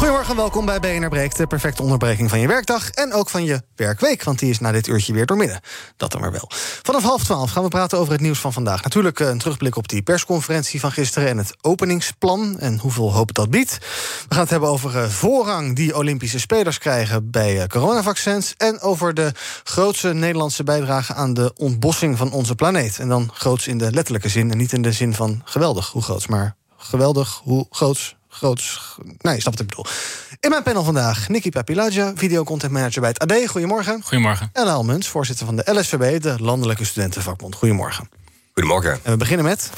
Goedemorgen, welkom bij BNR de perfecte onderbreking van je werkdag en ook van je werkweek, want die is na dit uurtje weer doormidden. Dat dan maar wel. Vanaf half twaalf gaan we praten over het nieuws van vandaag. Natuurlijk eh, een terugblik op die persconferentie van gisteren en het openingsplan en hoeveel hoop dat biedt. We gaan het hebben over uh, voorrang die Olympische spelers krijgen bij uh, coronavaccins en over de grootste Nederlandse bijdrage aan de ontbossing van onze planeet. En dan groots in de letterlijke zin en niet in de zin van geweldig hoe groots, maar geweldig hoe groots groots. Nee, je snapt wat ik bedoel. In mijn panel vandaag Nicky Papiladja, videocontent manager bij het AD. Goedemorgen. Goedemorgen. En Al Muns, voorzitter van de LSVB, de Landelijke Studentenvakbond. Goedemorgen. Goedemorgen. En we beginnen met.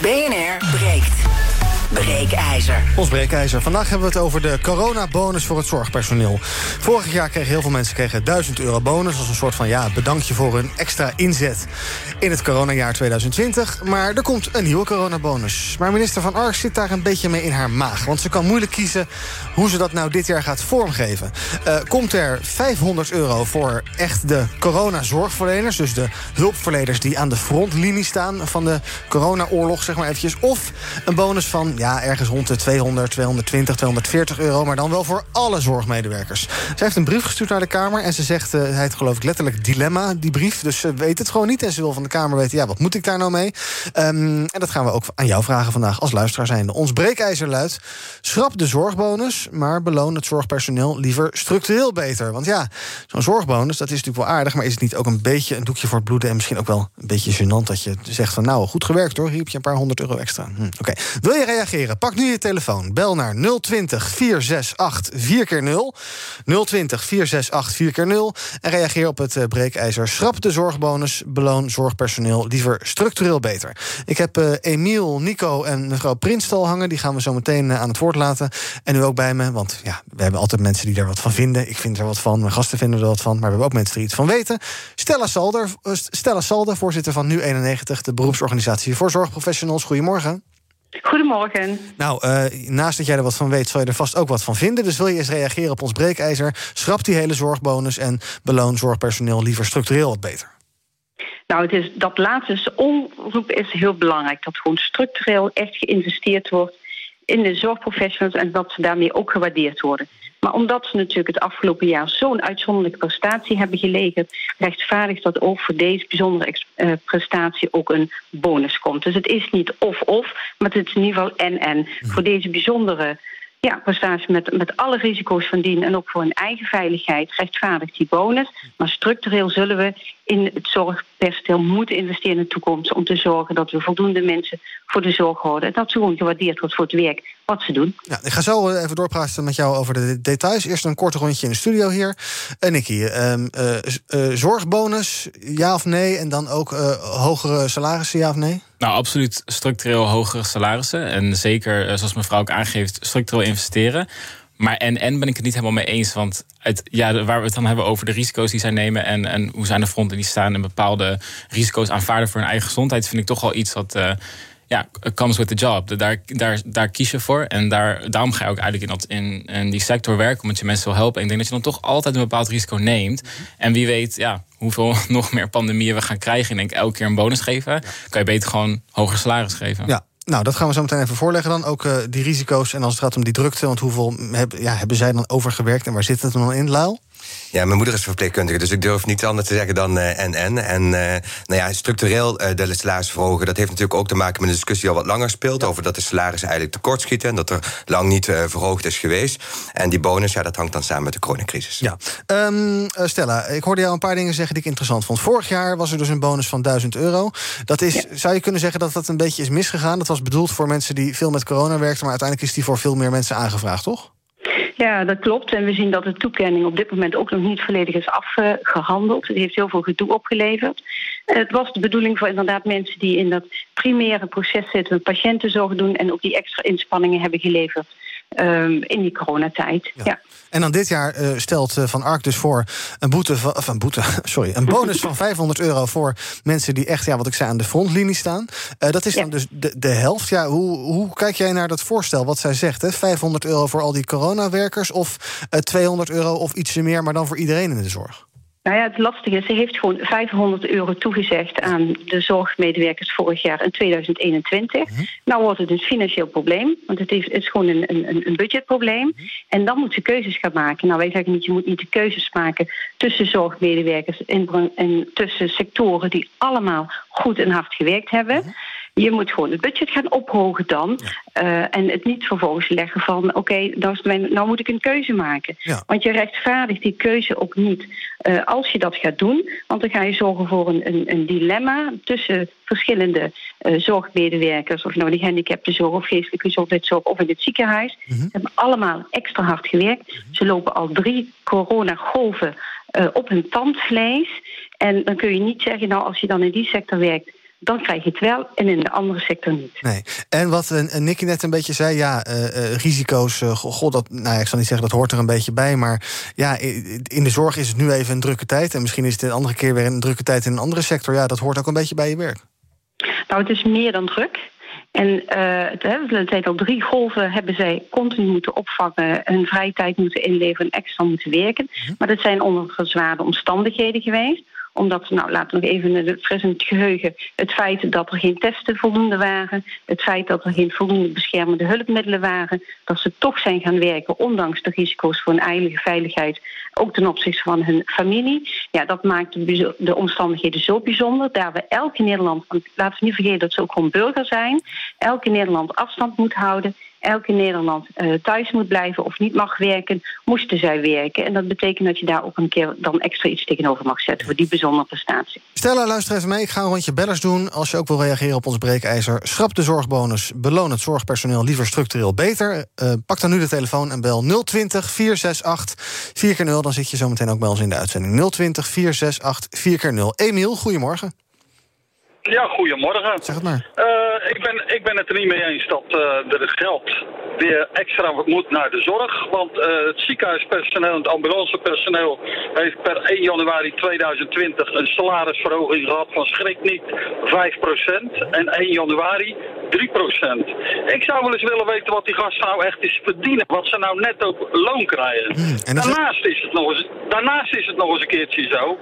BNR breekt. Breekijzer. Ons breekijzer. Vandaag hebben we het over de coronabonus voor het zorgpersoneel. Vorig jaar kregen heel veel mensen kregen 1000 euro bonus... als een soort van ja, bedankje voor hun extra inzet in het coronajaar 2020. Maar er komt een nieuwe coronabonus. Maar minister Van Ark zit daar een beetje mee in haar maag. Want ze kan moeilijk kiezen hoe ze dat nou dit jaar gaat vormgeven. Uh, komt er 500 euro voor echt de coronazorgverleners... dus de hulpverleners die aan de frontlinie staan... van de coronaoorlog, zeg maar eventjes... of een bonus van ja, ergens rond de 200, 220, 240 euro... maar dan wel voor alle zorgmedewerkers. Ze heeft een brief gestuurd naar de Kamer... en ze zegt, uh, hij heet geloof ik letterlijk dilemma, die brief. Dus ze weet het gewoon niet en ze wil van de Kamer weten... ja, wat moet ik daar nou mee? Um, en dat gaan we ook aan jou vragen vandaag als luisteraar zijnde. Ons breekijzer luidt... schrap de zorgbonus, maar beloon het zorgpersoneel liever structureel beter. Want ja, zo'n zorgbonus, dat is natuurlijk wel aardig... maar is het niet ook een beetje een doekje voor het bloeden... en misschien ook wel een beetje gênant dat je zegt van... nou, goed gewerkt hoor, hier heb je een paar honderd euro extra. Hm, Oké, wil je reageren? Pak nu je telefoon. Bel naar 020 468 4x0. 020 468 4x0. En reageer op het breekijzer. Schrap de zorgbonus. Beloon zorgpersoneel liever structureel beter. Ik heb uh, Emiel, Nico en mevrouw Prinstal hangen. Die gaan we zo meteen uh, aan het woord laten. En u ook bij me. Want ja, we hebben altijd mensen die er wat van vinden. Ik vind er wat van. Mijn gasten vinden er wat van. Maar we hebben ook mensen die iets van weten. Stella Salder, Stella Salder voorzitter van Nu91. De beroepsorganisatie voor zorgprofessionals. Goedemorgen. Goedemorgen. Nou, uh, naast dat jij er wat van weet, zal je er vast ook wat van vinden. Dus wil je eens reageren op ons breekijzer? Schrap die hele zorgbonus en beloon zorgpersoneel liever structureel wat beter. Nou, het is, dat laatste omroep is heel belangrijk. Dat gewoon structureel echt geïnvesteerd wordt in de zorgprofessionals en dat ze daarmee ook gewaardeerd worden. Maar omdat ze natuurlijk het afgelopen jaar zo'n uitzonderlijke prestatie hebben geleverd, rechtvaardigt dat ook voor deze bijzondere uh, prestatie ook een bonus komt. Dus het is niet of-of, maar het is in ieder geval en-en. Mm. Voor deze bijzondere ja, prestatie met, met alle risico's van dien en ook voor hun eigen veiligheid rechtvaardigt die bonus. Maar structureel zullen we in het zorgpersoneel moeten investeren in de toekomst om te zorgen dat we voldoende mensen voor de zorg houden. En dat ze gewoon gewaardeerd wordt voor het werk wat ze doen. Ja, ik ga zo even doorpraten met jou over de details. Eerst een kort rondje in de studio hier. Uh, Nicky, uh, uh, zorgbonus, ja of nee? En dan ook hogere salarissen, ja of nee? Nou, absoluut structureel hogere salarissen. En zeker, zoals mevrouw ook aangeeft, structureel investeren. Maar en, en ben ik het niet helemaal mee eens. Want het, ja, waar we het dan hebben over de risico's die zij nemen... en, en hoe zij aan de fronten die staan... en bepaalde risico's aanvaarden voor hun eigen gezondheid... vind ik toch wel iets wat... Uh, ja, comes with the job. Daar, daar, daar kies je voor. En daar, daarom ga je ook eigenlijk in, dat, in, in die sector werken... omdat je mensen wil helpen. En ik denk dat je dan toch altijd een bepaald risico neemt. En wie weet, ja, hoeveel nog meer pandemieën we gaan krijgen... en denk elke keer een bonus geven... kan je beter gewoon hoger salaris geven. Ja, nou, dat gaan we zo meteen even voorleggen dan. Ook uh, die risico's en als het gaat om die drukte. Want hoeveel heb, ja, hebben zij dan overgewerkt en waar zit het dan in, Lau? Ja, mijn moeder is verpleegkundige, dus ik durf niet anders te zeggen dan uh, en en. En uh, nou ja, structureel uh, de salaris verhogen, dat heeft natuurlijk ook te maken met een discussie die al wat langer speelt. Over dat de salarissen eigenlijk tekortschieten en dat er lang niet verhoogd is geweest. En die bonus, ja, dat hangt dan samen met de coronacrisis. Ja. Um, Stella, ik hoorde jou een paar dingen zeggen die ik interessant vond. Vorig jaar was er dus een bonus van 1000 euro. Dat is, ja. zou je kunnen zeggen dat dat een beetje is misgegaan? Dat was bedoeld voor mensen die veel met corona werkten, maar uiteindelijk is die voor veel meer mensen aangevraagd, toch? Ja, dat klopt. En we zien dat de toekenning op dit moment ook nog niet volledig is afgehandeld. Het heeft heel veel gedoe opgeleverd. Het was de bedoeling voor inderdaad mensen die in dat primaire proces zitten, patiëntenzorg doen en ook die extra inspanningen hebben geleverd ehm, in die coronatijd. Ja. En dan dit jaar uh, stelt Van Ark dus voor een boete van, of een boete, sorry, een bonus van 500 euro voor mensen die echt, ja, wat ik zei, aan de frontlinie staan. dat is dan dus de, de helft. Ja, hoe, hoe kijk jij naar dat voorstel wat zij zegt? Hè? 500 euro voor al die coronawerkers of 200 euro of ietsje meer, maar dan voor iedereen in de zorg? Nou ja, het lastige is, ze heeft gewoon 500 euro toegezegd aan de zorgmedewerkers vorig jaar in 2021. Mhm. Nou wordt het een financieel probleem, want het is, is gewoon een, een, een budgetprobleem. Mhm. En dan moet ze keuzes gaan maken. Nou, wij zeggen niet, je moet niet de keuzes maken tussen zorgmedewerkers en, en tussen sectoren die allemaal goed en hard gewerkt hebben. Mhm. Je moet gewoon het budget gaan ophogen dan. Uh, en het niet vervolgens leggen van oké, okay, nou, nou moet ik een keuze maken. Want je rechtvaardigt die keuze ook niet uh, als je dat gaat doen. Want dan ga je zorgen voor een, een, een dilemma tussen verschillende uh, zorgmedewerkers, of nou die zorg of geestelijke gezondheidszorg of in het ziekenhuis. Mm Ze hebben allemaal extra hard gewerkt. Mhm. Ze lopen al drie coronagolven op hun tandvlees. En dan kun je niet zeggen, nou als je dan in die sector werkt dan krijg je het wel en in de andere sector niet. Nee. En wat uh, Nicky net een beetje zei, ja, uh, risico's, uh, god, dat, nou ja, ik zal niet zeggen dat hoort er een beetje bij, maar ja, in de zorg is het nu even een drukke tijd en misschien is het een andere keer weer een drukke tijd in een andere sector. Ja, dat hoort ook een beetje bij je werk. Nou, het is meer dan druk. En uh, het zijn al drie golven hebben zij continu moeten opvangen, hun vrije tijd moeten inleveren en extra moeten werken. Mhm. Maar dat zijn onder gezwaarde omstandigheden geweest omdat, nou, laten we nog even het frissend geheugen. Het feit dat er geen testen voldoende waren. Het feit dat er geen voldoende beschermende hulpmiddelen waren. Dat ze toch zijn gaan werken, ondanks de risico's voor hun eigen veiligheid. Ook ten opzichte van hun familie. Ja, dat maakt de omstandigheden zo bijzonder. Daar we elke Nederland, laten we niet vergeten dat ze ook gewoon burger zijn. Elke Nederland afstand moet houden elke Nederland uh, thuis moet blijven of niet mag werken, moesten zij werken. En dat betekent dat je daar ook een keer dan extra iets tegenover mag zetten voor die bijzondere prestatie. Stella, luister even mee. Ik ga een rondje bellers doen. Als je ook wil reageren op ons breekijzer, schrap de zorgbonus. Beloon het zorgpersoneel liever structureel beter. Uh, pak dan nu de telefoon en bel 020 468 4 0 Dan zit je zometeen ook bij ons in de uitzending. 020 468 4 0 Emiel, goedemorgen. Ja, goedemorgen. Zeg het maar. Uh, ik, ben, ik ben het er niet mee eens dat uh, er geld weer extra moet naar de zorg. Want uh, het ziekenhuispersoneel en het ambulancepersoneel heeft per 1 januari 2020 een salarisverhoging gehad van schrik niet 5% en 1 januari 3%. Ik zou wel eens willen weten wat die gasten nou echt is verdienen. Wat ze nou net ook loon krijgen. Hmm, daarnaast, is het nog eens, daarnaast is het nog eens een keertje zo.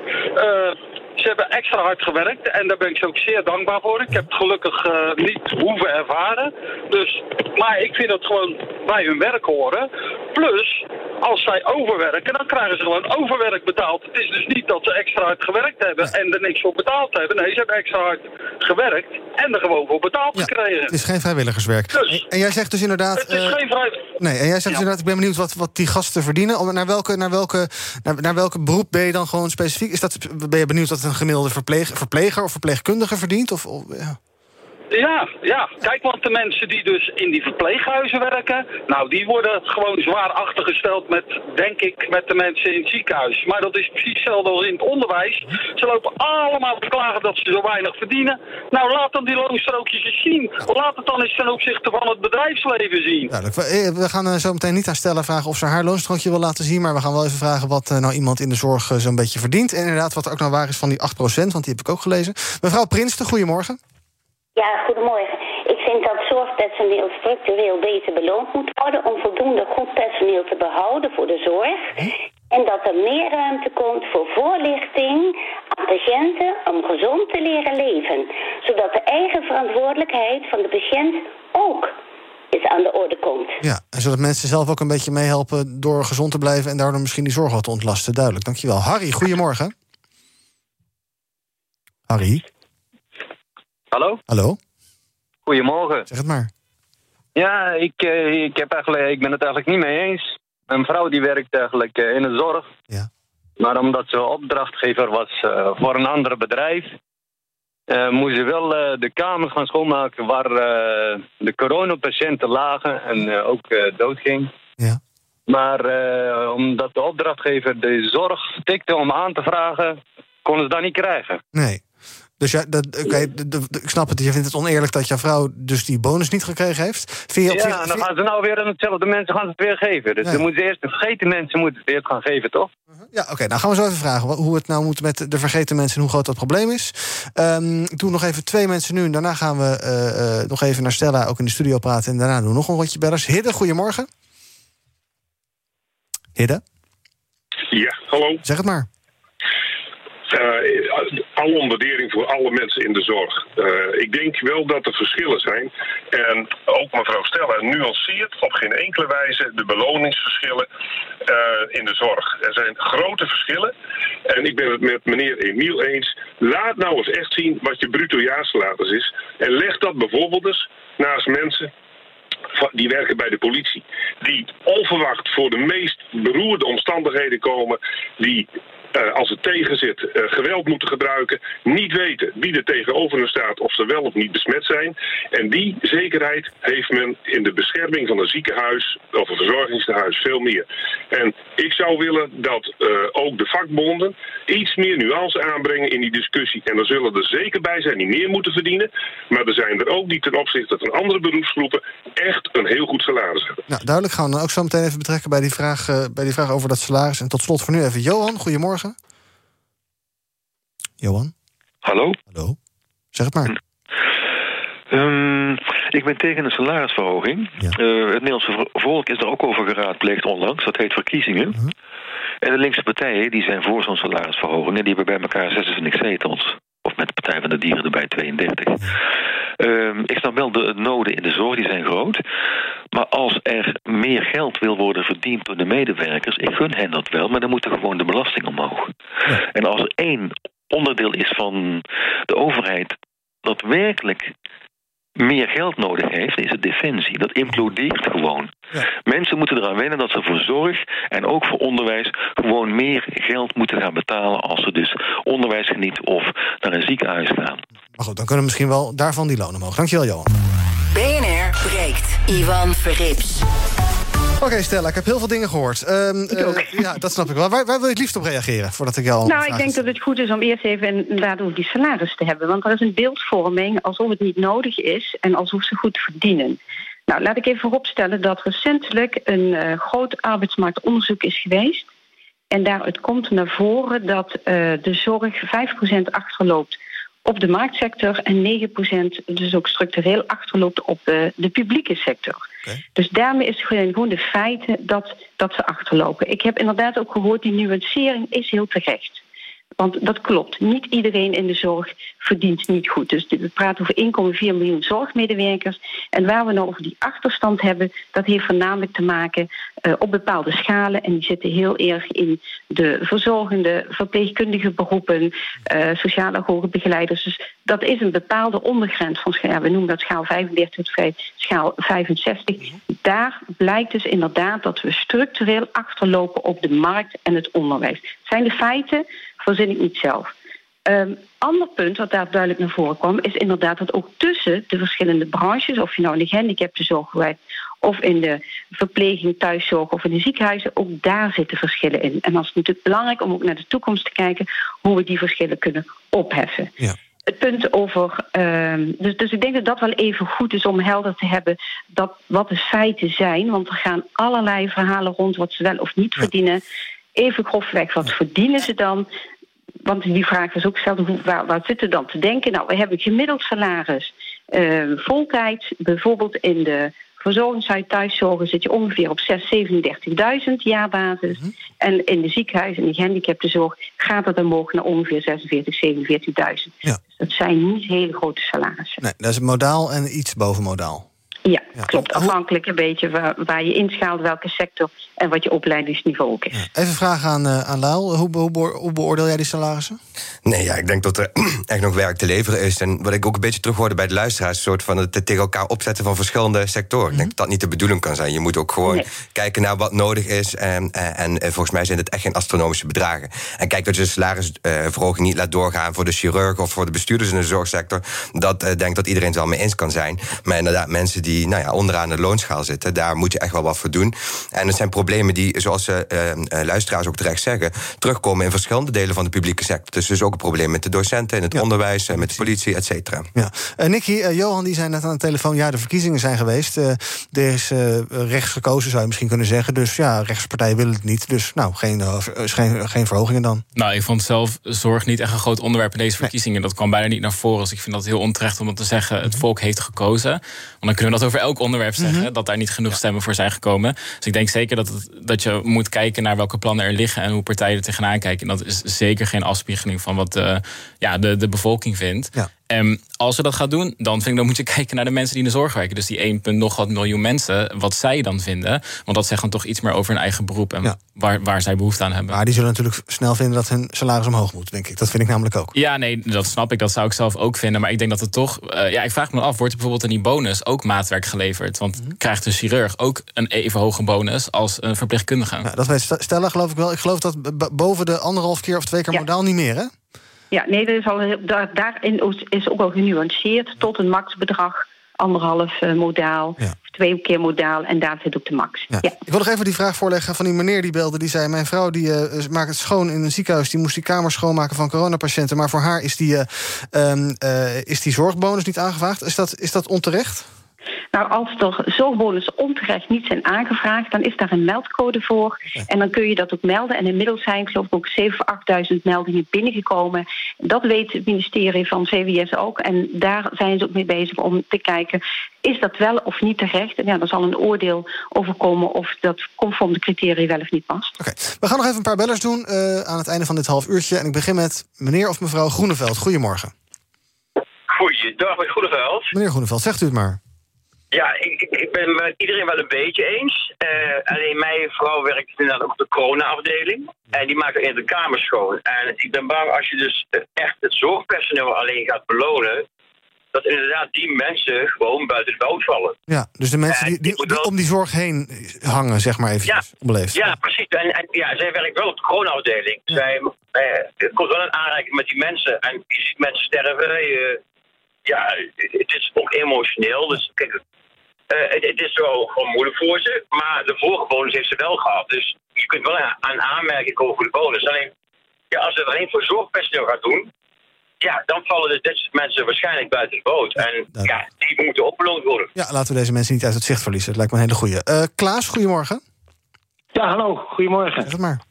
Ze hebben extra hard gewerkt en daar ben ik ze ook zeer dankbaar voor. Ik heb het gelukkig uh, niet hoeven ervaren. Dus, maar ik vind het gewoon bij hun werk horen. Plus, als zij overwerken, dan krijgen ze gewoon overwerk betaald. Het is dus niet dat ze extra hard gewerkt hebben en er niks voor betaald hebben. Nee, ze hebben extra hard gewerkt en er gewoon voor betaald gekregen. Het is geen vrijwilligerswerk. Dus, en, jij zegt dus inderdaad... Het is uh, geen vrij... Nee, en jij zegt dus inderdaad, ik ben benieuwd wat, wat die gasten verdienen. Naar welke, naar, welke, naar, naar welke beroep ben je dan gewoon specifiek? Is dat, ben je benieuwd wat een gemiddelde verpleger of verpleegkundige verdient? Of. Ja, ja. Kijk, want de mensen die dus in die verpleeghuizen werken, nou, die worden gewoon zwaar achtergesteld met, denk ik, met de mensen in het ziekenhuis. Maar dat is precies hetzelfde als in het onderwijs. Ze lopen allemaal te klagen dat ze zo weinig verdienen. Nou, laat dan die loonstrookjes eens zien. Laat het dan eens ten opzichte van het bedrijfsleven zien. We, we gaan uh, zo meteen niet aan stellen vragen of ze haar loonstrookje wil laten zien, maar we gaan wel even vragen wat uh, nou iemand in de zorg zo'n beetje verdient. En inderdaad, wat ook nou waar is van die 8%, want die heb ik ook gelezen. Mevrouw Prinsten, goedemorgen. Ja, goedemorgen. Ik vind dat zorgpersoneel structureel beter beloond moet worden om voldoende goed personeel te behouden voor de zorg. En dat er meer ruimte komt voor voorlichting aan patiënten om gezond te leren leven. Zodat de eigen verantwoordelijkheid van de patiënt ook is aan de orde komt. Ja, en zodat mensen zelf ook een beetje meehelpen door gezond te blijven en daardoor misschien die zorg wat te ontlasten. Duidelijk, dankjewel. Harry, goedemorgen. Harry? Hallo? Hallo? Goedemorgen. Zeg het maar. Ja, ik, uh, ik, heb eigenlijk, ik ben het eigenlijk niet mee eens. Mijn vrouw die werkt eigenlijk uh, in de zorg. Ja. Maar omdat ze opdrachtgever was uh, voor een ander bedrijf... moest ze wel de kamers gaan schoonmaken waar de coronapatiënten lagen en ook doodging. Ja. Maar omdat de opdrachtgever de zorg stikte om aan te vragen, konden ze dat niet krijgen. Nee. Dus ja, dat, oké, de- de- de- ik snap het. Je vindt het oneerlijk dat jouw vrouw dus die bonus niet gekregen heeft. Vind je op Ja, en dan gaan ze nou weer aan hetzelfde mensen gaan ze het weer geven. Dus Ja. dan moeten ze eerst de vergeten mensen moeten het eerst gaan geven, toch? Ja, oké. nou gaan we zo even vragen hoe het nou moet met de vergeten mensen en hoe groot dat probleem is. Ehm, ik doe nog even twee mensen nu en daarna gaan we eh, eh, nog even naar Stella ook in de studio praten. En daarna doen we nog een rondje bellers. Hidde, goedemorgen. Hidde, Ja, hallo. zeg het maar. Eh, alle onderdering voor alle mensen in de zorg. Eh, ik denk wel dat er verschillen zijn. En ook mevrouw Stella nuanceert op geen enkele wijze de beloningsverschillen eh, in de zorg. Er zijn grote verschillen. En ik ben het met meneer Emiel eens. Laat nou eens echt zien wat je bruto jaarsalaris is. En leg dat bijvoorbeeld eens naast mensen die werken bij de politie. Die onverwacht voor de meest beroerde omstandigheden komen. Die, als het tegen zit, eh, geweld moeten gebruiken. Niet weten wie er tegenover staat of ze wel of niet besmet zijn. En die zekerheid heeft men in de bescherming van een ziekenhuis of een verzorgingstehuis veel meer. En ik zou willen dat eh, ook de vakbonden iets meer nuance aanbrengen in die discussie. En er zullen er zeker bij zijn die meer moeten verdienen. Maar er zijn er ook die ten opzichte van andere beroepsgroepen echt een heel goed salaris hebben. Nou, duidelijk gaan we dan ook zo meteen even betrekken bij die vraag, eh, bij die vraag over dat salaris. En tot slot voor nu even Johan, goedemorgen. Johan, Hallo? hallo. Zeg het maar. Ehm, ik ben tegen een salarisverhoging. Eh, het Nederlandse vo- volk is er ook over geraadpleegd onlangs. Dat heet verkiezingen. En de linkse partijen die zijn voor zo'n salarisverhoging. En die hebben bij elkaar 26 zetels. Of met de Partij van de Dieren erbij 32. Ehm, ik snap wel de noden in de zorg, die zijn groot. Maar als er meer geld wil worden verdiend door de medewerkers... ik gun hen dat wel, maar dan moet er gewoon de belasting omhoog. En als er één onderdeel is van de overheid... dat werkelijk meer geld nodig heeft, is het defensie. Dat implodeert gewoon. Mensen moeten eraan wennen dat ze voor zorg en ook voor onderwijs gewoon meer geld moeten gaan betalen als ze dus onderwijs genieten of naar een ziekenhuis gaan. Maar goed, dan kunnen we misschien wel daarvan die lonen omhoog. Dankjewel, Johan. BNR breekt. Ivan Verrips. Oké, Stella, ik heb heel veel dingen gehoord. Ehm, eh, ja, dat snap ik wel. Waar, waar wil je het liefst op reageren? Voordat ik jou al Nou, ik denk stel? dat het goed is om eerst even inderdaad over die salaris te hebben. Want er is een beeldvorming alsof het niet nodig is en alsof ze goed verdienen. Nou, laat ik even vooropstellen dat recentelijk een eh, groot arbeidsmarktonderzoek is geweest. En daaruit komt naar voren dat eh, de zorg 5% achterloopt op de marktsector en 9% dus ook structureel achterloopt op de, de publieke sector. Dus daarmee is het gewoon de feiten dat, dat ze achterlopen. Ik heb inderdaad ook gehoord, die nuancering is heel terecht. Want dat klopt. Niet iedereen in de zorg verdient niet goed. Dus we praten over 1,4 miljoen zorgmedewerkers. En waar we nou over die achterstand hebben, dat heeft voornamelijk te maken eh, op bepaalde schalen. En die zitten heel erg in de verzorgende, verpleegkundige beroepen, eh, sociale hoge begeleiders. Dus dat is een bepaalde ondergrens van schaal. We noemen dat schaal 35 tot schaal 65. Daar blijkt dus inderdaad dat we structureel achterlopen op de markt en het onderwijs. Het zijn de feiten, verzin ik niet zelf. Een ander punt wat daar duidelijk naar voren kwam, is inderdaad dat ook tussen de verschillende branches, of je nou in de gehandicaptenzorg werkt, of in de verpleging, thuiszorg of in de ziekenhuizen, ook daar zitten verschillen in. En dat is natuurlijk belangrijk om ook naar de toekomst te kijken hoe we die verschillen kunnen opheffen. Het punt over. ehm, dus, dus ik denk dat dat wel even goed is om helder te hebben dat wat de feiten zijn. Want er gaan allerlei verhalen rond wat ze wel of niet verdienen. Even grofweg, wat verdienen ze dan? Want die vraag was ook gesteld, hoe- waar, waar zitten dan te denken? Nou, we hebben gemiddeld salaris eh, voltijd. Bijvoorbeeld in de verzorgingshuis thuiszorgen zit je ongeveer op 6.000, 37.000 jaarbasis. En in de ziekenhuis en de gehandicaptenzorg gaat het omhoog naar ongeveer 46, 47.000. Dus dat zijn niet hele grote salarissen. Nee, dat is modaal en iets boven modaal. Ja, klopt. Afhankelijk een beetje waar, waar je inschaalt, welke sector en wat je opleidingsniveau ook is. Even vragen aan, eh aan Lau. Hoe, hoe, hoe beoordeel jij die salarissen? Nee, ja, ik denk dat er echt nog werk te leveren is. En wat ik ook een beetje terug hoorde bij de luisteraars... een soort van het tegen elkaar opzetten van verschillende sectoren. Ik denk dat dat niet de bedoeling kan zijn. Je moet ook gewoon Nee. kijken naar wat nodig is. En, en, en eh, volgens mij zijn het echt geen astronomische bedragen. En kijk dat je de salarisverhoging niet laat doorgaan... voor de chirurg of voor de bestuurders in de zorgsector. Dat eh, denk ik dat iedereen het wel mee eens kan zijn. Maar inderdaad, mensen die die nou ja, onderaan de loonschaal zitten. Daar moet je echt wel wat voor doen. En het zijn problemen die, zoals uh, luisteraars ook terecht zeggen, terugkomen in verschillende delen van de publieke sector. Dus er is ook een probleem met de docenten, in het onderwijs, met de politie, et cetera. Ja. Uh, Nicky, Johan, die zei net aan de telefoon: ja, de verkiezingen zijn geweest. er is rechts gekozen, zou je misschien kunnen zeggen. Dus ja, rechtspartijen willen het niet. Dus nou, geen, geen, geen verhogingen dan. Nou, ik vond zelf zorg niet echt een groot onderwerp in deze verkiezingen. Dat kwam bijna niet naar voren. Dus ik vind dat heel onterecht om te zeggen: het mhm. volk heeft gekozen. Want dan kunnen we dat over elk onderwerp zeggen, mhm. dat daar niet genoeg stemmen voor zijn gekomen. Dus ik denk zeker dat, het, dat je moet kijken naar welke plannen er liggen en hoe partijen er tegenaan kijken. En dat is zeker geen afspiegeling van wat de, ja, de, de bevolking vindt. Ja. En als ze dat gaat doen, dan vind ik dan moet je kijken naar de mensen die in de zorg werken. Dus die 1, nog wat miljoen mensen, wat zij dan vinden. Want dat zegt dan toch iets meer over hun eigen beroep en waar, waar zij behoefte aan hebben. Maar die zullen natuurlijk snel vinden dat hun salaris omhoog moet, denk ik. Dat vind ik namelijk ook. Ja, nee, dat snap ik. Dat zou ik zelf ook vinden. Maar ik denk dat het toch. Uh, ja, ik vraag me af, wordt er bijvoorbeeld in die bonus ook maatwerk geleverd? Want mhm. krijgt een chirurg ook een even hoge bonus als een verpleegkundige? Ja, dat weet Stella, geloof ik wel. Ik geloof dat boven de anderhalf keer of twee keer modaal niet meer, hè? Ja, nee, dat is al, daar, daarin is ook al genuanceerd tot een maxbedrag. Anderhalf uh, modaal, twee keer modaal en daar zit ook de max. Ja. Ik wil nog even die vraag voorleggen van die meneer die belde. Die zei, mijn vrouw die, uh, maakt het schoon in een ziekenhuis. Die moest die kamer schoonmaken van coronapatiënten. Maar voor haar is die, uh, is die zorgbonus niet aangevraagd. Is dat, is dat onterecht? Nou, als er zorgbonus onterecht niet zijn aangevraagd, dan is daar een meldcode voor. En dan kun je dat ook melden. En inmiddels zijn, geloof ik, ook 7.000, 8.000 meldingen binnengekomen. Dat weet het ministerie van CWS ook. En daar zijn ze ook mee bezig om te kijken. Is dat wel of niet terecht? En ja, dan zal een oordeel overkomen of dat conform de criteria wel of niet past. Oké, we gaan nog even een paar bellers doen uh, aan het einde van dit half uurtje. En ik begin met meneer of mevrouw Groeneveld. Goedemorgen. Goeiedag, meneer Groeneveld. Meneer Groeneveld, zegt u het maar. Ja, ik, ik ben met iedereen wel een beetje eens. Uh, alleen mijn vrouw werkt inderdaad op de corona-afdeling. En die maakt in de kamer schoon. En ik ben bang als je dus echt het zorgpersoneel alleen gaat belonen... dat inderdaad die mensen gewoon buiten het boot vallen. Ja, dus de mensen die, die, om die zorg heen hangen, zeg maar even. Ja, ja, precies. En, en, ja, zij werkt wel op de corona-afdeling. Zij uh, komt wel in aanraking met die mensen. En je ziet mensen sterven. Uh, ja, het is ook emotioneel. Dus kijk, het, het, is wel gewoon moeilijk voor ze. Maar de vorige bonus heeft ze wel gehad. Dus je kunt wel aan aanmerken over de bonus. Alleen, ja, als het alleen voor zorgpersoneel gaat doen. Ja, dan vallen dus dit mensen waarschijnlijk buiten de boot. En ja, die moeten opgeloond worden. Ja, laten we deze mensen niet uit het zicht verliezen. Dat lijkt me een hele goede. Uh, Klaas, goedemorgen. Ja, hallo, goedemorgen. Zeg het maar.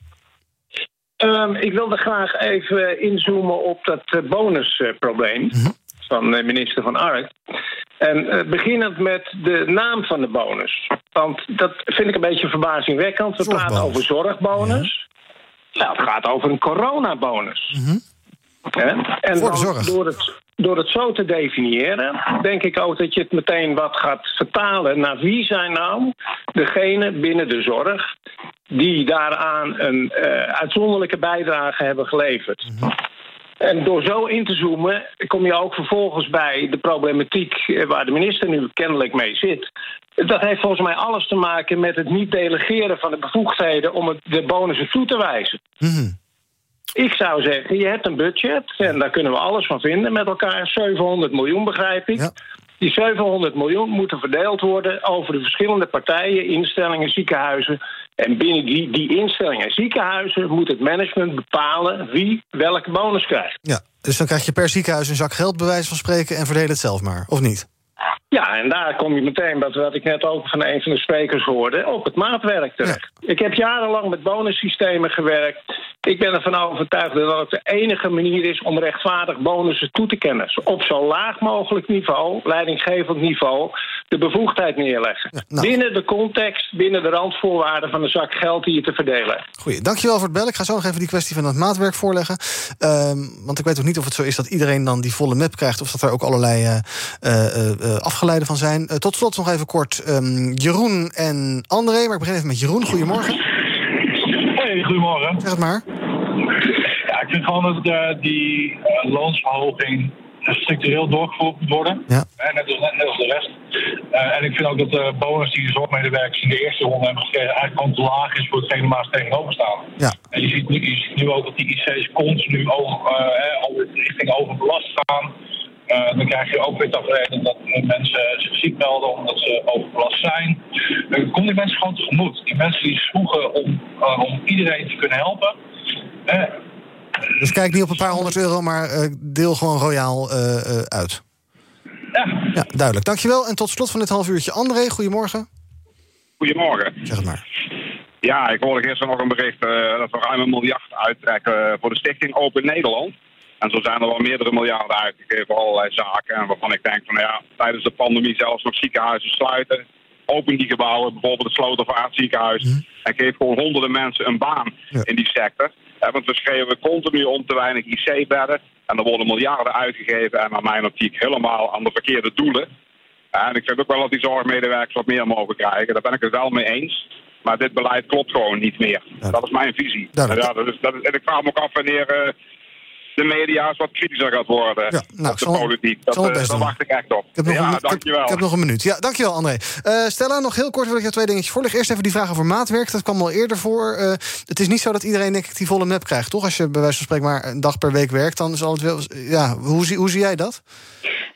Um, ik wilde graag even inzoomen op dat uh, bonusprobleem. Mm van minister Van Ark. En uh, beginnend met de naam van de bonus. Want dat vind ik een beetje verbazingwekkend. We praten over zorgbonus. Nou, het gaat over een coronabonus. Mm En dan, door het, door het zo te definiëren, denk ik ook dat je het meteen wat gaat vertalen naar wie zijn nou degene binnen de zorg die daaraan een uh, uitzonderlijke bijdrage hebben geleverd. Mhm. En door zo in te zoomen kom je ook vervolgens bij de problematiek eh, waar de minister nu kennelijk mee zit. Dat heeft volgens mij alles te maken met het niet delegeren van de bevoegdheden om de bonussen toe te wijzen. Mhm. Ik zou zeggen, je hebt een budget en daar kunnen we alles van vinden met elkaar. 700 miljoen begrijp ik. Die 700 miljoen moeten verdeeld worden over de verschillende partijen, instellingen, ziekenhuizen. En binnen die, die instellingen en ziekenhuizen moet het management bepalen wie welke bonus krijgt. Ja, dus dan krijg je per ziekenhuis een zak geld, bij wijze van spreken, en verdeel het zelf maar, of niet? Ja, en daar kom je meteen, wat, wat ik net ook van een van de sprekers hoorde, op het maatwerk terecht. Ik heb jarenlang met bonussystemen gewerkt. Ik ben ervan overtuigd dat het de enige manier is om rechtvaardig bonussen toe te kennen. Op zo laag mogelijk niveau, leidinggevend niveau, de bevoegdheid neerleggen. Nou. Binnen de context, binnen de randvoorwaarden van de zak geld die je te verdelen. Goeie, dankjewel voor het bellen. Ik ga zo nog even die kwestie van het maatwerk voorleggen. Ehm, want ik weet ook niet of het zo is dat iedereen dan die volle map krijgt... of dat er ook allerlei uh, uh, afgeleiden van zijn. tot slot nog even kort um, Jeroen en André. Maar ik begin even met Jeroen. Goedemorgen. Hey, goedemorgen. Zeg het maar. Ja, ik vind gewoon dat uh, die uh, loonsverhoging structureel doorgevoerd moet worden. Ja. net, als, net, als de rest. Uh, en ik vind ook dat de bonus die de zorgmedewerkers in de eerste ronde hebben gekregen eigenlijk gewoon te laag is voor hetgene waar ze tegenover staan. Ja. En je ziet, nu, je ziet nu ook dat die IC's continu over, uh, richting overbelast gaan. Uh, dan krijg je ook weer tafereelen dat mensen zich ziek melden omdat ze overbelast zijn. Uh, kom die mensen gewoon tegemoet. Die mensen die zwoegen om, uh, om iedereen te kunnen helpen. Dus kijk niet op een paar honderd euro, maar deel gewoon royaal uit. Ja. ja. Duidelijk. Dankjewel. En tot slot van dit half uurtje. André, goedemorgen. Goedemorgen. Zeg het maar. Ja, ik hoorde gisteren nog een bericht dat we ruim een miljard uittrekken voor de stichting Open Nederland. En zo zijn er wel meerdere miljarden uitgegeven voor allerlei zaken. En waarvan ik denk van ja, tijdens de pandemie zelfs nog ziekenhuizen sluiten. Open die gebouwen, bijvoorbeeld het Slotervaart ziekenhuis. Mhm. En geef gewoon honderden mensen een baan in die sector. want we schreven continu om te weinig IC-bedden. En er worden miljarden uitgegeven en naar mijn optiek helemaal aan de verkeerde doelen. En ik vind ook wel dat die zorgmedewerkers wat meer mogen krijgen. Daar ben ik het wel mee eens. Maar dit beleid klopt gewoon niet meer. Dat is mijn visie. Ja, dat is, dat is, en ik vraag me ook af wanneer uh, de media wat kritischer gaat worden. Ja, nou, de politiek. Dat, uh, daar wacht ik echt op. Ik heb nog, ja, een, dankjewel. Ik heb, nog een minuut. Ja, dankjewel André. Uh, Stella, nog heel kort wil ik jou twee dingetjes voorleggen. Eerst even die vraag over maatwerk. Dat kwam al eerder voor. Uh, het is niet zo dat iedereen denk ik, die volle map krijgt, toch? Als je bij wijze van spreken maar een dag per week werkt, dan zal het wel... Ja, hoe, zie, hoe zie jij dat?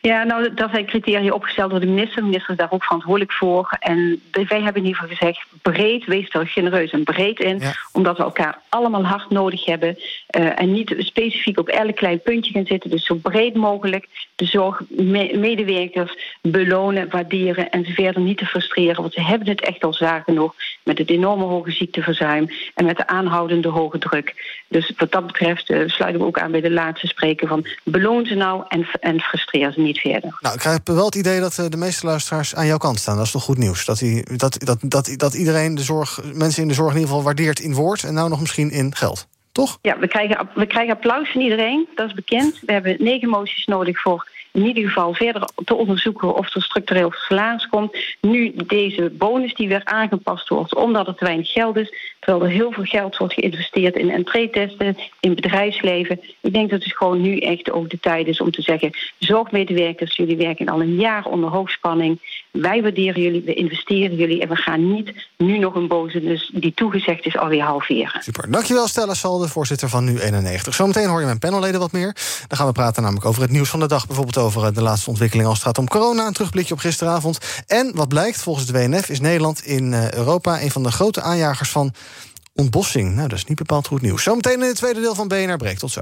Ja, nou, dat zijn criteria opgesteld door de minister. De minister is daar ook verantwoordelijk voor. En wij hebben in ieder geval gezegd, breed, wees er genereus en breed in. Omdat we elkaar allemaal hard nodig hebben. Uh, en niet specifiek op elk klein puntje gaan zitten. Dus zo breed mogelijk de zorgmedewerkers belonen, waarderen... en ze verder niet te frustreren. Want ze hebben het echt al zwaar genoeg met het enorme hoge ziekteverzuim... en met de aanhoudende hoge druk. Dus wat dat betreft uh, sluiten we ook aan bij de laatste spreker van... beloon ze nou en, en frustreer ze niet verder. Nou, ik heb wel het idee dat eh, de meeste luisteraars aan jouw kant staan. Dat is toch goed nieuws? Dat, die, dat, dat, dat, dat iedereen de zorg, mensen in de zorg in ieder geval waardeert in woord... en nou nog misschien in geld. Toch? Ja, we krijgen, we krijgen applaus van iedereen, dat is bekend. We hebben negen moties nodig voor in ieder geval verder te onderzoeken of er structureel salaris komt. Nu deze bonus die weer aangepast wordt omdat er te weinig geld is. Terwijl er heel veel geld wordt geïnvesteerd in entree-testen, in bedrijfsleven. Ik denk dat het gewoon nu echt ook de tijd is om te zeggen... zorgmedewerkers, jullie werken al een jaar onder hoogspanning. Wij waarderen jullie, we investeren jullie... en we gaan niet nu nog een bonus die toegezegd is alweer halveren. Super. Dankjewel Stella Salde, voorzitter van Nu91. Zometeen hoor je mijn panelleden wat meer. Dan gaan we praten namelijk over het nieuws van de dag. Bijvoorbeeld over eh, de laatste ontwikkeling als het gaat om corona. Een terugblikje op gisteravond. En wat blijkt, volgens de WNF is Nederland in eh, Europa... een van de grote aanjagers van ontbossing. Nou, dat is niet bepaald goed nieuws. Zometeen in het tweede deel van BNR Breek. Tot zo.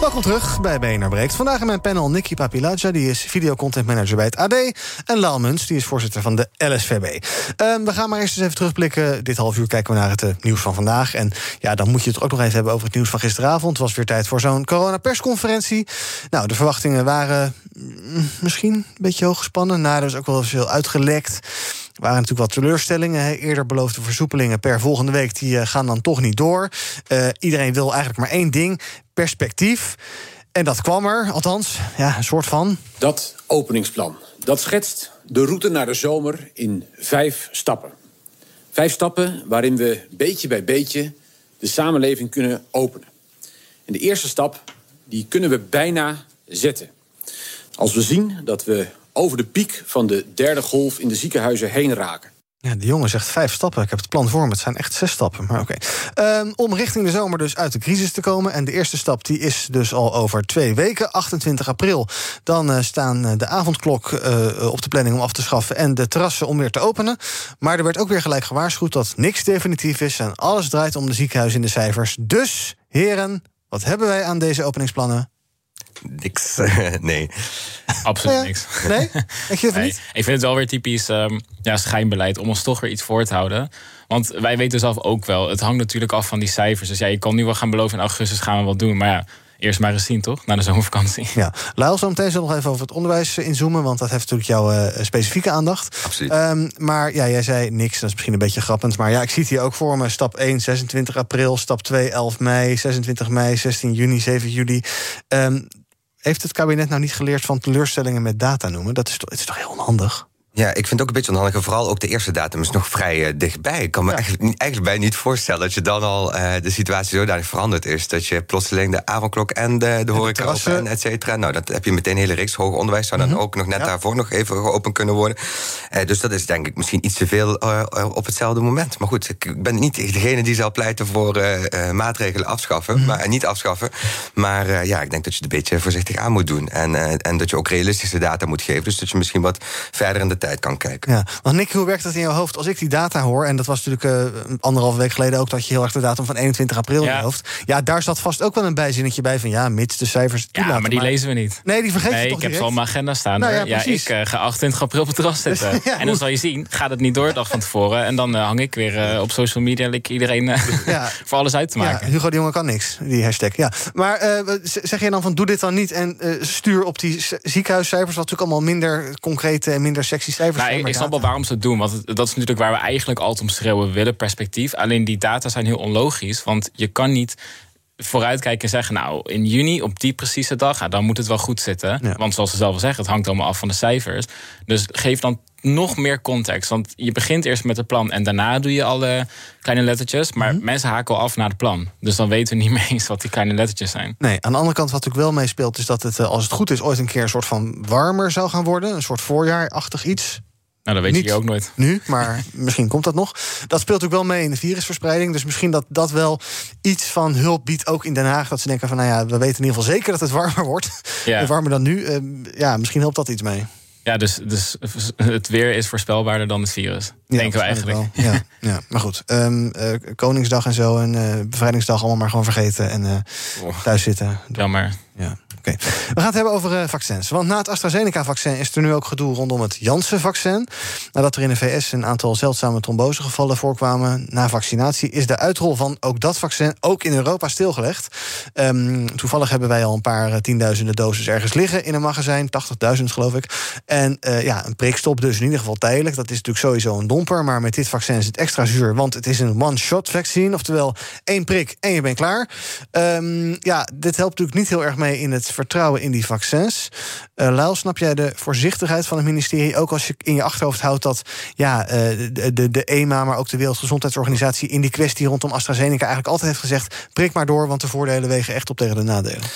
Welkom terug bij BNR Breekt. Vandaag in mijn panel Nicky Papiladja, die is videocontent manager bij het AD. En Laal Muns, die is voorzitter van de LSVB. Ehm, we gaan maar eerst eens even terugblikken. Dit half uur kijken we naar het uh, nieuws van vandaag. En ja, dan moet je het ook nog even hebben over het nieuws van gisteravond. Het was weer tijd voor zo'n coronapersconferentie. Nou, de verwachtingen waren mm, misschien een beetje hoog gespannen. Nou, er is ook wel veel uitgelekt. Waren natuurlijk wat teleurstellingen. Eerder beloofde versoepelingen per volgende week... die eh, gaan dan toch niet door. Uh, iedereen wil eigenlijk maar één ding perspectief. En dat kwam er, althans, ja, een soort van. Dat openingsplan. Dat schetst de route naar de zomer in vijf stappen. Vijf stappen waarin we beetje bij beetje de samenleving kunnen openen. En de eerste stap, die kunnen we bijna zetten. Als we zien dat we over de piek van de derde golf in de ziekenhuizen heen raken. Ja, de jongen zegt vijf stappen. Ik heb het plan voor me. Het zijn echt zes stappen. Maar oké. Ehm, om richting de zomer dus uit de crisis te komen. En de eerste stap die is dus al over twee weken. 28 april. Dan uh, staan eh, de avondklok uh, op de planning om af te schaffen. En de terrassen om weer te openen. Maar er werd ook weer gelijk gewaarschuwd dat niks definitief is. En alles draait om de ziekenhuizen in de cijfers. Dus, heren, wat hebben wij aan deze openingsplannen? Niks. nee. Absoluut ja. niks. Nee? je nee. niet? Ik vind het wel weer typisch um, ja, schijnbeleid om ons toch weer iets voor te houden. Want wij weten zelf ook wel, het hangt natuurlijk af van die cijfers. Dus ja, je kan nu wel gaan beloven in augustus gaan we wat doen. Maar ja, eerst maar eens zien, toch? Na de zomervakantie. Ja. Lael, zo meteen zullen we nog even over het onderwijs inzoomen... want dat heeft natuurlijk jouw uh, specifieke aandacht. Absoluut. Um, maar ja, jij zei niks, dat is misschien een beetje grappend... maar ja, ik zie het hier ook voor me. Stap 1, 26 april. Stap 2, 11 mei. 26 mei, 16 juni, 7 juli. Um, heeft het kabinet nou niet geleerd van teleurstellingen met data noemen? Dat is, het is toch heel onhandig? Ja, ik vind het ook een beetje onhandig. Vooral ook de eerste datum is nog vrij eh, dichtbij. Ik kan me eigenlijk, niet, eigenlijk bijna niet voorstellen dat je dan al eh, de situatie zodanig veranderd is. Dat je plotseling de avondklok en de, de horeca open en et cetera. Nou, dat heb je meteen een hele reeks. Hoger onderwijs zou dan ook nog net daarvoor nog even geopend kunnen worden. Eh, dus dat is denk ik misschien iets te veel op hetzelfde moment. Maar goed, ik ben niet degene die zal pleiten voor maatregelen afschaffen. Maar, en niet afschaffen. Maar ja, ik denk dat je het een beetje voorzichtig aan moet doen. En, en dat je ook realistische data moet geven. Dus dat je misschien wat verder in de tijd kan kijken. Ja, want Nick, hoe werkt dat in jouw hoofd? Als ik die data hoor, en dat was natuurlijk uh, anderhalve week geleden ook... dat je heel erg de datum van 21 april in je hoofd... ja, daar zat vast ook wel een bijzinnetje bij van... ja, mits de cijfers het Ja, toelaten. maar die lezen we niet. Nee, die vergeet nee, je toch ik heb ze al mijn agenda staan. Nou ja, ik eh, ga 28 april op het terras zitten. Ja, en dan zal je zien, gaat het niet door de dag van tevoren. En dan eh, hang ik weer eh, op social media... lik iedereen eh, Ja. voor alles uit te maken. Ja, Hugo de Jonge kan niks, die hashtag. Ja. Maar eh, zeg je dan van doe dit dan niet en eh, stuur op die ziekenhuiscijfers... wat natuurlijk allemaal minder concrete en minder sexy cijfers Nou, ik, snap wel waarom ze het doen. Want dat is natuurlijk waar we eigenlijk altijd om schreeuwen. We willen perspectief. Alleen die data zijn heel onlogisch. Want je kan niet vooruitkijken en zeggen... nou, in juni op die precieze dag... dan moet het wel goed zitten. Want zoals ze zelf al zeggen, het hangt allemaal af van de cijfers. Dus geef dan nog meer context. Want je begint eerst met het plan... en daarna doe je alle kleine lettertjes. Maar Mhm. mensen haken al af naar het plan. Dus dan weten we niet meer eens wat die kleine lettertjes zijn. Nee, aan de andere kant wat natuurlijk wel meespeelt... is dat het, eh, als het goed is, ooit een keer een soort van warmer zou gaan worden. Een soort voorjaarachtig iets. Nou, dat weet Niet je ook nooit. Nu, maar misschien komt dat nog. Dat speelt ook wel mee in de virusverspreiding. Dus misschien dat dat wel iets van hulp biedt, ook in Den Haag. Dat ze denken van, nou ja, we weten in ieder geval zeker dat het warmer wordt. Ja. warmer dan nu. Eh, ja, misschien helpt dat iets mee. Ja, dus, dus het weer is voorspelbaarder dan het virus. denken we eigenlijk. Ja, ja, maar goed. Ehm, eh, Koningsdag en zo en eh, Bevrijdingsdag allemaal maar gewoon vergeten. En eh, thuis zitten. Jammer. Ja, We gaan het hebben over eh, vaccins. Want na het AstraZeneca-vaccin is er nu ook gedoe rondom het Janssen-vaccin. Nadat er in de VS een aantal zeldzame trombosegevallen voorkwamen na vaccinatie, is de uitrol van ook dat vaccin ook in Europa stilgelegd. Ehm, toevallig hebben wij al een paar eh, tienduizenden doses ergens liggen in een magazijn, 80.000 geloof ik. En eh, ja, een prikstop dus in ieder geval tijdelijk. Dat is natuurlijk sowieso een domper, maar met dit vaccin is het extra zuur, want het is een one-shot vaccine, oftewel één prik en je bent klaar. Ehm, ja, dit helpt natuurlijk niet heel erg mee in het vertrouwen in die vaccins. Eh Luil, snap jij de voorzichtigheid van het ministerie? Ook als je in je achterhoofd houdt dat ja, eh, de, de, de EMA, maar ook de Wereldgezondheidsorganisatie in die kwestie rondom AstraZeneca eigenlijk altijd heeft gezegd: prik maar door, want de voordelen wegen echt op tegen de nadelen.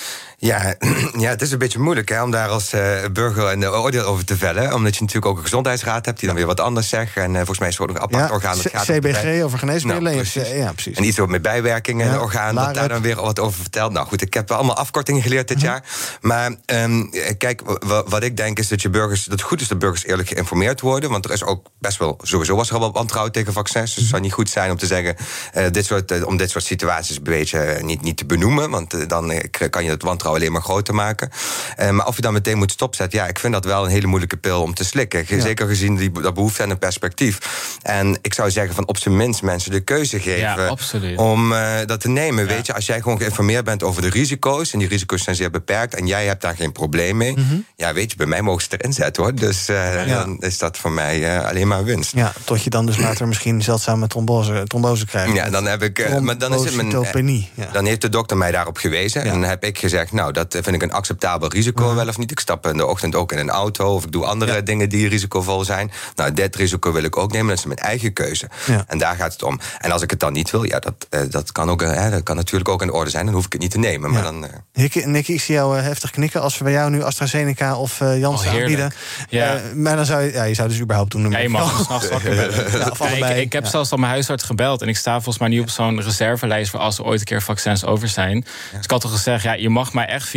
Ja, ja, het is een beetje moeilijk hè, om daar als eh, burger een oordeel over te vellen. Omdat je natuurlijk ook een gezondheidsraad hebt die dan weer wat anders zegt. En eh, volgens mij is er ook nog een apart Ja, orgaan. Dat gaat CBG over geneesmiddelen. Nou, Ja, precies. ja, precies. En iets over met bijwerkingen, Ja, een orgaan, dat daar dan weer wat over vertelt. Nou goed, ik heb allemaal afkortingen geleerd dit jaar. Maar ehm, kijk, wa- wat ik denk is dat je burgers, dat het goed is dat burgers eerlijk geïnformeerd worden. Want er is ook best wel, sowieso was er al wel wantrouwen tegen vaccins. Dus het zou niet goed zijn om te zeggen, eh, dit soort, eh, om dit soort situaties een beetje eh, niet, niet te benoemen. Want eh, dan eh, kan je het wantrouwen alleen maar groter maken. Eh, maar of je dan meteen moet stopzetten, ja, ik vind dat wel een hele moeilijke pil om te slikken. Ja. Zeker gezien die, dat behoefte aan een perspectief. En ik zou zeggen van op zijn minst mensen de keuze geven Ja, om eh, dat te nemen. Weet je, als jij gewoon geïnformeerd bent over de risico's, en die risico's zijn zeer beperkt, en jij hebt daar geen probleem mee, ja, weet je, bij mij mogen ze erin zetten hoor. Dus eh, Mhm. Dan is dat voor mij alleen maar winst. Ja, tot je dan dus later misschien zeldzame trombose, trombose krijgt. Ja, dan heb ik. maar dan is het mijn. Ja. Dan heeft de dokter mij daarop gewezen. En dan heb ik gezegd: Nou, dat vind ik een acceptabel risico, wel of niet. Ik stap in de ochtend ook in een auto. Of ik doe andere dingen die risicovol zijn. Nou, dit risico wil ik ook nemen. Dat is mijn eigen keuze. Ja. En daar gaat het om. En als ik het dan niet wil, ja, dat, eh, dat, kan, ook, eh, dat kan natuurlijk ook in orde zijn. Dan hoef ik het niet te nemen. Maar Ja. dan. eh, Nicky, Nicky, ik zie jou heftig knikken als we bij jou nu AstraZeneca of eh Janssen Oh, aanbieden. Ja. Maar dan zou je, ja, je zou dus überhaupt doen. Ja, je mag me s'nachts wakker bellen. Ik, heb Ja. zelfs al mijn huisarts gebeld. En ik sta volgens mij nu op zo'n reservelijst... voor als er ooit een keer vaccins over zijn. Dus ik had al gezegd, ja, je mag mij echt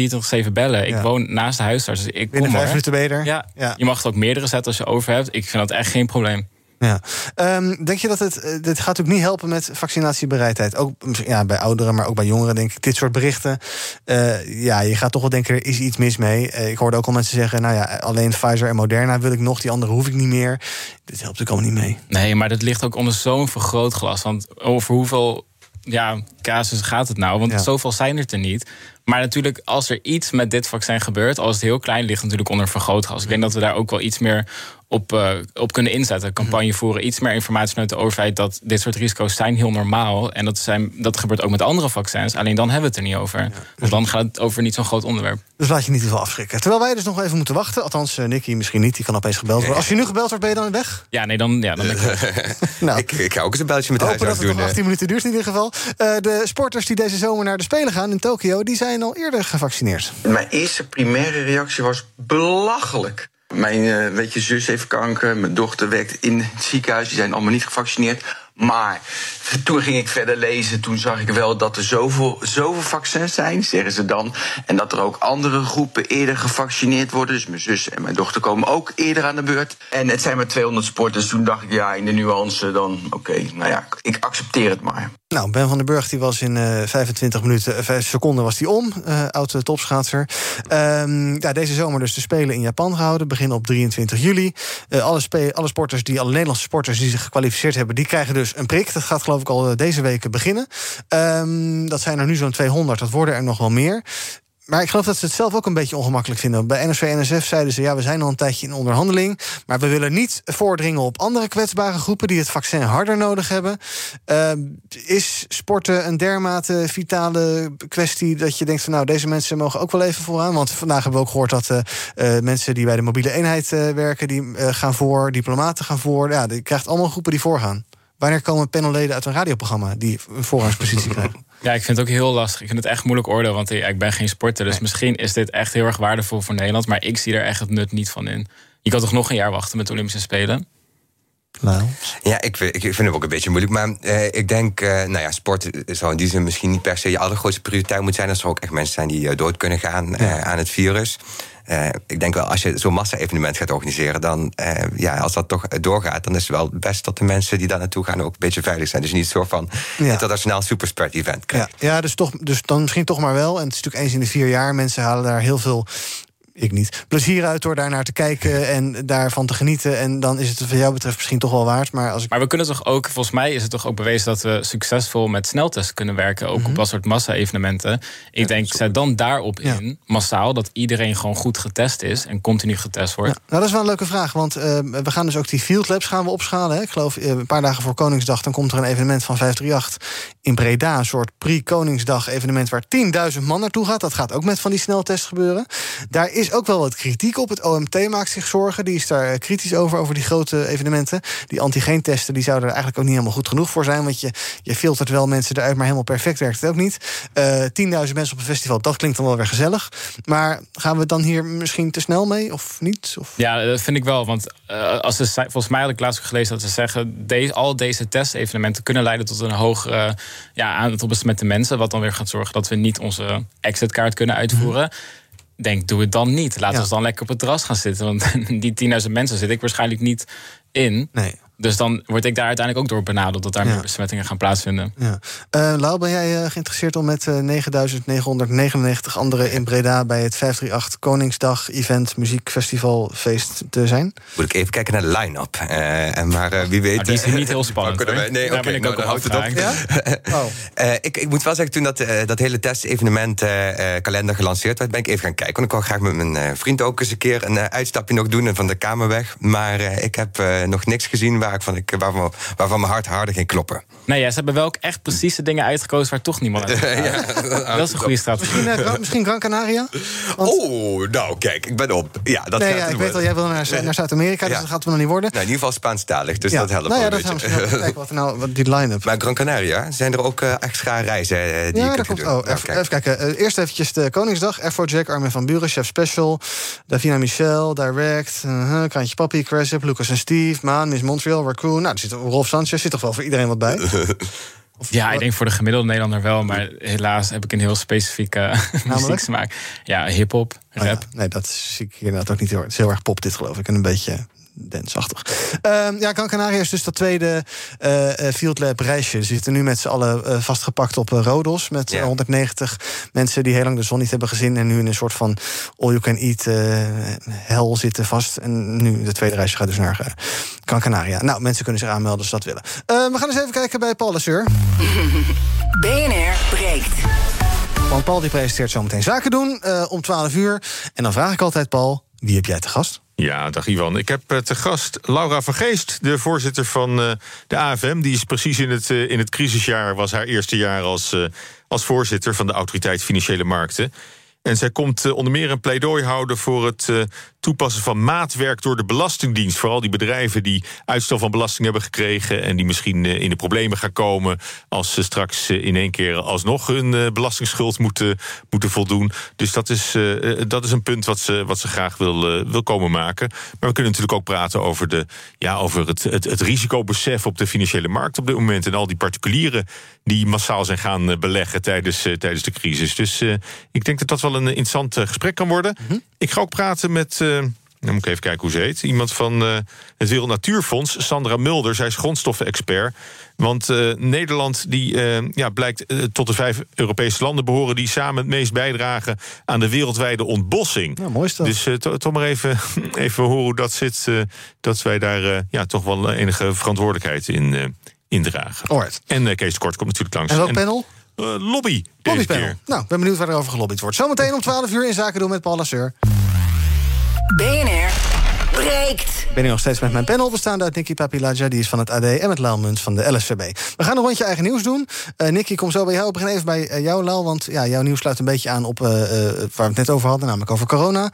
24-7 bellen. Ik Ja. woon naast de huisarts, dus ik Binnen kom vijf minuten ben je er? Ja, Ja. je mag het ook meerdere zetten als je over hebt. Ik vind dat echt geen probleem. Ja. Ehm, denk je dat het. eh, dit gaat ook niet helpen met vaccinatiebereidheid? Ook ja, bij ouderen, maar ook bij jongeren, denk ik. Dit soort berichten. eh, ja, je gaat toch wel denken, er is iets mis mee. Eh, ik hoorde ook al mensen zeggen: nou ja, alleen Pfizer en Moderna wil ik nog, die andere hoef ik niet meer. Dit helpt natuurlijk allemaal niet mee. Nee, maar dat ligt ook onder zo'n vergrootglas. Want over hoeveel ja, casus gaat het nou? Want zoveel zijn er er niet. Maar natuurlijk, als er iets met dit vaccin gebeurt, als het heel klein ligt, natuurlijk onder vergrootglas. Ik denk dat we daar ook wel iets meer op, uh, op kunnen inzetten. Campagne voeren, iets meer informatie vanuit de overheid dat dit soort risico's zijn heel normaal. En dat, zijn, dat gebeurt ook met andere vaccins. Alleen dan hebben we het er niet over. Want dan gaat het over niet zo'n groot onderwerp. Dus laat je niet te veel afschrikken. Terwijl wij dus nog even moeten wachten. Althans, uh, Nicky misschien niet. Die kan opeens gebeld worden. Als je nu gebeld wordt, ben je dan weg? Ja, nee, dan, ja, dan ik nou, ik, ik ga ook eens een belletje met de huisarts doen. dat het 18 minuten duurt in ieder geval. Uh, de sporters die deze zomer naar de Spelen gaan in Tokio... die zijn al eerder gevaccineerd. Mijn eerste primaire reactie was belachelijk. Mijn uh, weet je, zus heeft kanker, mijn dochter werkt in het ziekenhuis, die zijn allemaal niet gevaccineerd. Maar toen ging ik verder lezen. Toen zag ik wel dat er zoveel, zoveel vaccins zijn, zeggen ze dan. En dat er ook andere groepen eerder gevaccineerd worden. Dus mijn zus en mijn dochter komen ook eerder aan de beurt. En het zijn maar 200 sporters. Toen dacht ik, ja, in de nuance dan, oké, nou ja, ik accepteer het maar. Nou, Ben van den Burg die was in uh, 25 minuten, 5 eh, seconden was die om. Uh, oud topschaatser. Um, ja, deze zomer dus de Spelen in Japan gehouden. Beginnen op 23 juli. Alle, alle sporters, die, alle Nederlandse sporters die zich gekwalificeerd hebben... die krijgen dus een prik. Dat gaat geloof ik al deze week beginnen. Um, dat zijn er nu zo'n 200. Dat worden er nog wel meer. Maar ik geloof dat ze het zelf ook een beetje ongemakkelijk vinden. Bij NSV en NSF zeiden ze: ja, we zijn al een tijdje in onderhandeling. Maar we willen niet voordringen op andere kwetsbare groepen die het vaccin harder nodig hebben. Uh, is sporten een dermate vitale kwestie dat je denkt: van nou, deze mensen mogen ook wel even vooraan? Want vandaag hebben we ook gehoord dat uh, uh, mensen die bij de mobiele eenheid werken, die gaan voor, diplomaten gaan voor. Ja, je krijgt allemaal groepen die voorgaan. Wanneer komen panelleden uit een radioprogramma die een voorrangspositie krijgen? Ja, ik vind het ook heel lastig. Ik vind het echt moeilijk oordeel, want ik ben geen sporter. Dus misschien is dit echt heel erg waardevol voor Nederland. Maar ik zie er echt het nut niet van in. Je kan toch nog een jaar wachten met de Olympische Spelen? Nou. Ja, ik, ik, vind het ook een beetje moeilijk. Maar eh, ik denk, uh, nou ja, sport zou in die zin misschien niet per se je allergrootste prioriteit moet zijn. Dat er ook echt mensen zijn die uh, dood kunnen gaan ja. aan het virus. Ik denk wel, als je zo'n massa-evenement gaat organiseren, dan, ja, als dat toch doorgaat, dan is het wel best dat de mensen die daar naartoe gaan ook een beetje veilig zijn. Dus niet zo van ja. internationaal superspread event krijgt. Ja, ja dus, toch, dus dan misschien toch maar wel. En het is natuurlijk eens in de vier jaar. Mensen halen daar heel veel ik niet. Plezier uit door daar naar te kijken en daarvan te genieten. En dan is het wat jou betreft misschien toch wel waard. Maar, als ik... maar we kunnen toch ook, volgens mij is het toch ook bewezen dat we succesvol met sneltests kunnen werken. Ook op mhm. dat soort massa-evenementen. Ik denk, zet dan daarop in, massaal, dat iedereen gewoon goed getest is en continu getest wordt. Ja, nou, dat is wel een leuke vraag. Want uh, we gaan dus ook die field labs gaan we opschalen. Hè. Ik geloof uh, een paar dagen voor Koningsdag, dan komt er een evenement van 538 in Breda. Een soort pre-Koningsdag evenement waar 10.000 man naartoe gaat. Dat gaat ook met van die sneltests gebeuren. Daar is ook wel wat kritiek op. Het OMT maakt zich zorgen. Die is daar eh, kritisch over, over die grote evenementen. Die antigeentesten die zouden er eigenlijk ook niet helemaal goed genoeg voor zijn. Want je, je filtert wel mensen eruit, maar helemaal perfect werkt het ook niet. Uh, eh, 10.000 mensen op een festival, dat klinkt dan wel weer gezellig. Maar gaan we dan hier misschien te snel mee of niet? Of? Ja, dat vind ik wel. Want uh, als ze, volgens mij had ik laatst gelezen dat ze zeggen... Deze, al deze testevenementen kunnen leiden tot een hoger uh, ja, aantal besmette mensen. Wat dan weer gaat zorgen dat we niet onze exitkaart kunnen uitvoeren. Mhm denk, doe het dan niet. Laten we dan lekker op het terras gaan zitten. Want die 10.000 mensen zit ik waarschijnlijk niet in. Nee. Dus dan word ik daar uiteindelijk ook door benaderd dat daar meer besmettingen gaan plaatsvinden. Ja. Uh, Lau, ben jij uh, geïnteresseerd om met uh, 9999 anderen in Breda bij het 538 Koningsdag Event Muziekfestival Feest te zijn? Moet ik even kijken naar de line-up. en maar wie weet. Nou, die is niet heel spannend. We, nee, oké, okay, ben ik nou, ook dan het op. Ja? oh. ik, ik moet wel zeggen, toen dat, dat hele testevenement kalender gelanceerd werd, ben ik even gaan kijken. Want ik wou graag met mijn vriend ook eens een keer een uitstapje nog doen en van de kamer weg. Maar ik heb nog niks gezien waarvan, ik, waarvan, waarvan mijn hart harder ging kloppen. Nee, ja, ze hebben wel ook echt precies de dingen uitgekozen waar toch niemand uit ja, Dat is een goede strategie. Misschien, uh, misschien Gran Canaria? Want... Oh, nou kijk, ik ben op. Ja, dat nee, ja, ik weet wel, jij wil naar, naar Zuid-Amerika, dus dat gaat het nog niet worden. Nou, in ieder geval Spaanstalig, dus dat helpt nou, ja, dat een beetje. Kijken wat, nou, wat die line-up. Maar Gran Canaria, zijn er ook uh, extra reizen uh, die ja, je kunt komt. doen? Oh, even, even kijken. eerst eventjes de Koningsdag. Afrojack, Armin van Buren, Chef Special. Davina Michel, Direct. -huh, Krantje Papi, Cresip, Lucas en Steve. Maan, Miss Montreal, Raccoon. Nou, er zit Rolf Sanchez zit toch wel voor iedereen wat bij? Of ja, ik denk voor de gemiddelde Nederlander wel. Maar helaas heb ik een heel specifieke muzieksmaak. Ja, hip-hop, rap. Oh ja. Nee, dat zie ik inderdaad ook niet heel, het is heel erg pop, dit geloof ik. En een beetje dansachtig. Uh, ja, Gran Canaria is dus dat tweede uh, Field Lab reisje. Ze zitten nu met z'n allen uh, vastgepakt op Rodos. Met yeah. 190 mensen die heel lang de zon niet hebben gezien. En nu in een soort van all-you-can-eat hel zitten vast. En nu de tweede reisje gaat dus naar Gran Canaria. Nou, mensen kunnen zich aanmelden als ze dat willen. we gaan eens even kijken bij Paul Lasseur. BNR breekt. Want Paul die presenteert zometeen zaken doen uh, om 12 uur. En dan vraag ik altijd, Paul, wie heb jij te gast? Ja, dag Ivan. Ik heb te gast Laura van Geest, de voorzitter van de AFM. Die is precies in het, in het crisisjaar, was haar eerste jaar als, als voorzitter van de Autoriteit Financiële Markten. En zij komt eh, onder meer een pleidooi houden voor het eh, toepassen van maatwerk door de Belastingdienst. Vooral die bedrijven die uitstel van belasting hebben gekregen en die misschien eh, in de problemen gaan komen als ze straks in één keer alsnog hun belastingsschuld moeten, moeten voldoen. Dus dat is, dat is een punt wat ze, wat ze graag wil, wil komen maken. Maar we kunnen natuurlijk ook praten over, de, ja, over het, het, het risicobesef op de financiële markt op dit moment. En al die particulieren die massaal zijn gaan beleggen tijdens, tijdens de crisis. Dus ik denk dat dat wel een interessant eh, gesprek kan worden. Mhm. Ik ga ook praten met. Uh, dan moet ik even kijken hoe ze heet. Iemand van uh, het Wereld Natuurfonds, Sandra Mulder. Zij is grondstoffenexpert. Want uh, Nederland die, uh, ja, blijkt tot de vijf Europese landen behoren... die samen het meest bijdragen aan de wereldwijde ontbossing. Ja, mooi Dus toch maar even, even horen hoe dat zit. dat wij daar ja, toch wel enige verantwoordelijkheid in, in dragen. Alright. En Kees Kort komt natuurlijk langs. En welk panel? Uh, lobby. Lobbypanel. Nou, ben benieuwd waar er over gelobbyd wordt. Zometeen om 12 uur in Zaken doen met Paul Lasseur. BNR breekt. Ik ben hier nog steeds met mijn panel, bestaande uit Nicky Papiladja... die is van het AD, en met Laal Munt van de LSVB. We gaan een rondje eigen nieuws doen. Uh, Nicky, kom zo bij jou. Ik begin even bij uh, jou, Laal, want ja, jouw nieuws sluit een beetje aan... op uh, waar we het net over hadden, namelijk over corona.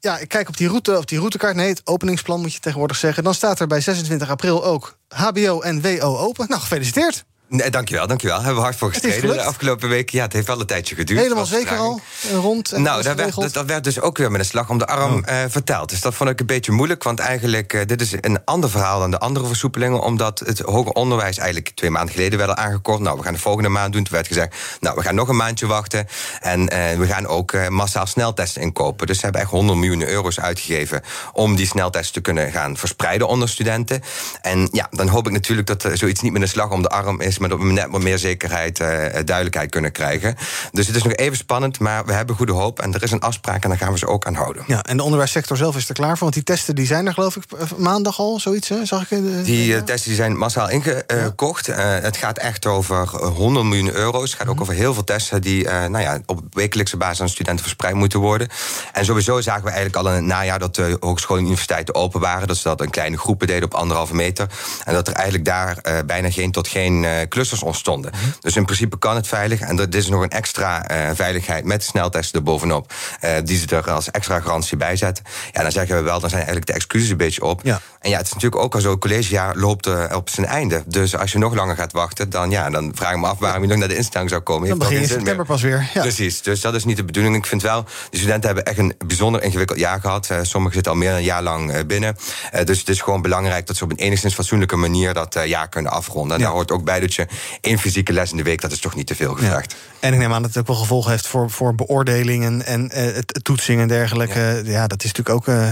ja, ik kijk op die, route, op die routekaart. Nee, het openingsplan moet je tegenwoordig zeggen. Dan staat er bij 26 april ook HBO en WO open. Nou, gefeliciteerd. Nee, dankjewel, dankjewel. Hebben we hard voor gestreden de afgelopen weken. Ja, het heeft wel een tijdje geduurd. Helemaal zeker al, eh, rond. En nou, dat werd, dat, werd, dus ook weer met een slag om de arm oh. uh, verteld. Dus dat vond ik een beetje moeilijk, want eigenlijk... Uh, dit is een ander verhaal dan de andere versoepelingen... omdat het hoger onderwijs eigenlijk twee maanden geleden werd aangekort. Nou, we gaan de volgende maand doen. Toen werd gezegd, nou, we gaan nog een maandje wachten. En uh, we gaan ook massaal sneltesten inkopen. Dus ze hebben echt 100 miljoen euro's uitgegeven... om die sneltesten te kunnen gaan verspreiden onder studenten. En ja, dan hoop ik natuurlijk dat er zoiets niet met een slag om de arm is dat we net wat meer zekerheid, uh, duidelijkheid kunnen krijgen. Dus het is nog even spannend, maar we hebben goede hoop. En er is een afspraak en daar gaan we ze ook aan houden. Ja, en de onderwijssector zelf is er klaar voor? Want die testen die zijn er geloof ik maandag al, zoiets, hè? zag ik? die testen die zijn massaal ingekocht. Ja. het gaat echt over 100 miljoen euro's. Het gaat ook mhm. over heel veel testen die nou ja, op wekelijkse basis aan studenten verspreid moeten worden. En sowieso zagen we eigenlijk al in het najaar dat de hogescholen en universiteiten open waren. Dat ze dat in kleine groepen deden op anderhalve meter. En dat er eigenlijk daar bijna geen tot geen clusters ontstonden. Dus in principe kan het veilig. En dit is nog een extra uh, veiligheid met sneltesten erbovenop. Uh, die ze er als extra garantie bij zetten. Ja, dan zeggen we wel, dan zijn eigenlijk de excuses een beetje op. Ja. En ja, het is natuurlijk ook al zo, het collegejaar loopt op zijn einde. Dus als je nog langer gaat wachten, dan, ja, dan vraag ik me af waarom je nog naar de instelling zou komen. Dan begin je in september pas weer. Ja. Precies, dus dat is niet de bedoeling. Ik vind wel, de studenten hebben echt een bijzonder ingewikkeld jaar gehad. sommigen zitten al meer dan een jaar lang binnen. dus het is gewoon belangrijk dat ze op een enigszins fatsoenlijke manier dat jaar kunnen afronden. En daar hoort ook bij dat je één fysieke les in de week, dat is toch niet te veel gevraagd. En ik neem aan dat het ook wel gevolgen heeft voor, voor beoordelingen en uh, toetsingen en dergelijke. Ja. dat is natuurlijk ook uh,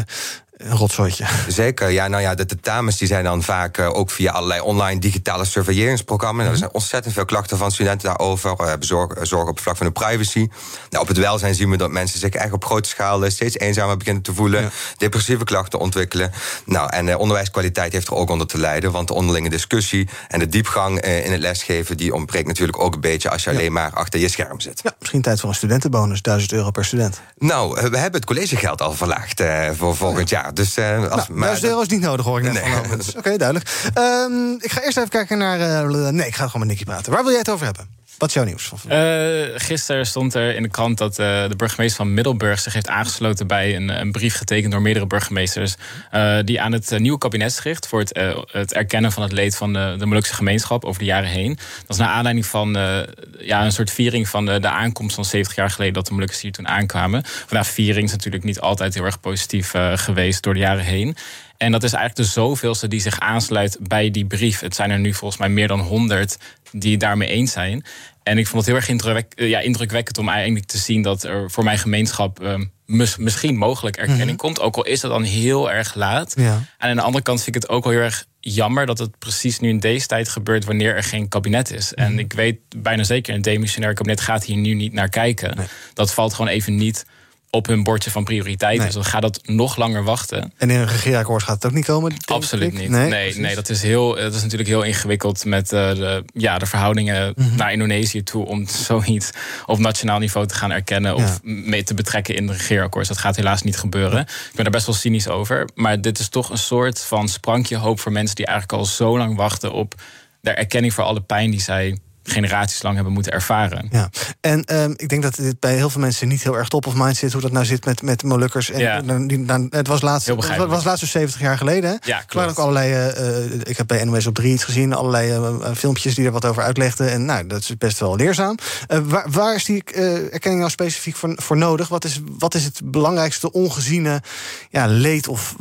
een rotzooitje. Zeker, ja, nou ja, de tentamens die zijn dan vaak uh, ook via allerlei online digitale surveilleringsprogramma's. Mm -hmm. Er zijn ontzettend veel klachten van studenten daarover. We hebben zorg, zorg op het vlak van de privacy. Nou, op het welzijn zien we dat mensen zich echt op grote schaal steeds eenzamer beginnen te voelen. Depressieve klachten ontwikkelen. Nou, en de onderwijskwaliteit heeft er ook onder te lijden. Want de onderlinge discussie en de diepgang uh, in het lesgeven, die ontbreekt natuurlijk ook een beetje als je alleen maar achter je scherm zit. Ja, misschien tijd voor een studentenbonus, 1000 euro per student. Nou, we hebben het collegegeld al verlaagd uh, voor volgend jaar. Dus, uh, als, nou, maar, euro is niet nodig hoor ik net nee. Oké, okay, duidelijk. Um, ik ga eerst even kijken naar... Uh, nee, ik ga gewoon met Nicky praten. Waar wil jij het over hebben? Wat is jouw nieuws? Uh, gisteren stond er in de krant dat uh, de burgemeester van Middelburg zich heeft aangesloten bij een, een brief getekend door meerdere burgemeesters. Uh, die aan het nieuwe kabinet schrift voor het, het, erkennen van het leed van de, de Molukse gemeenschap over de jaren heen. Dat is naar aanleiding van ja, een soort viering van de, de, aankomst van 70 jaar geleden dat de Molukkers hier toen aankwamen. Vandaag viering is natuurlijk niet altijd heel erg positief geweest door de jaren heen. En dat is eigenlijk de zoveelste die zich aansluit bij die brief. Het zijn er nu volgens mij meer dan 100 die het daarmee eens zijn. En ik vond het heel erg indruk, ja, indrukwekkend om eigenlijk te zien dat er voor mijn gemeenschap um, misschien mogelijk erkenning mhm. komt. Ook al is dat dan heel erg laat. Ja. En aan de andere kant vind ik het ook wel heel erg jammer dat het precies nu in deze tijd gebeurt wanneer er geen kabinet is. En mhm. ik weet bijna zeker, een demissionair kabinet gaat hier nu niet naar kijken. Dat valt gewoon even niet op hun bordje van prioriteit is. Dan gaat dat nog langer wachten. En in een regeerakkoord gaat het ook niet komen? Absoluut niet. Nee, nee, dat, is heel, dat is natuurlijk heel ingewikkeld met uh, de, ja, de verhoudingen mhm. naar Indonesië toe om zoiets op nationaal niveau te gaan erkennen of mee te betrekken in de regeerakkoord. Dat gaat helaas niet gebeuren. Ik ben daar best wel cynisch over. Maar dit is toch een soort van sprankje hoop voor mensen die eigenlijk al zo lang wachten op de erkenning voor alle pijn die zij generaties lang hebben moeten ervaren. Ja, en um, ik denk dat dit bij heel veel mensen niet heel erg top of mind zit, hoe dat nou zit met, met Molukkers. En, ja. het was laatst, het was laatst 70 jaar geleden. Hè? Ja, waren ook allerlei, uh, ik heb bij NOS op 3 iets gezien, allerlei uh, filmpjes die er wat over uitlegden. En nou, dat is best wel leerzaam. Uh, waar, waar, is die erkenning nou specifiek voor, voor nodig? Wat is, wat is het belangrijkste ongeziene ja, leed of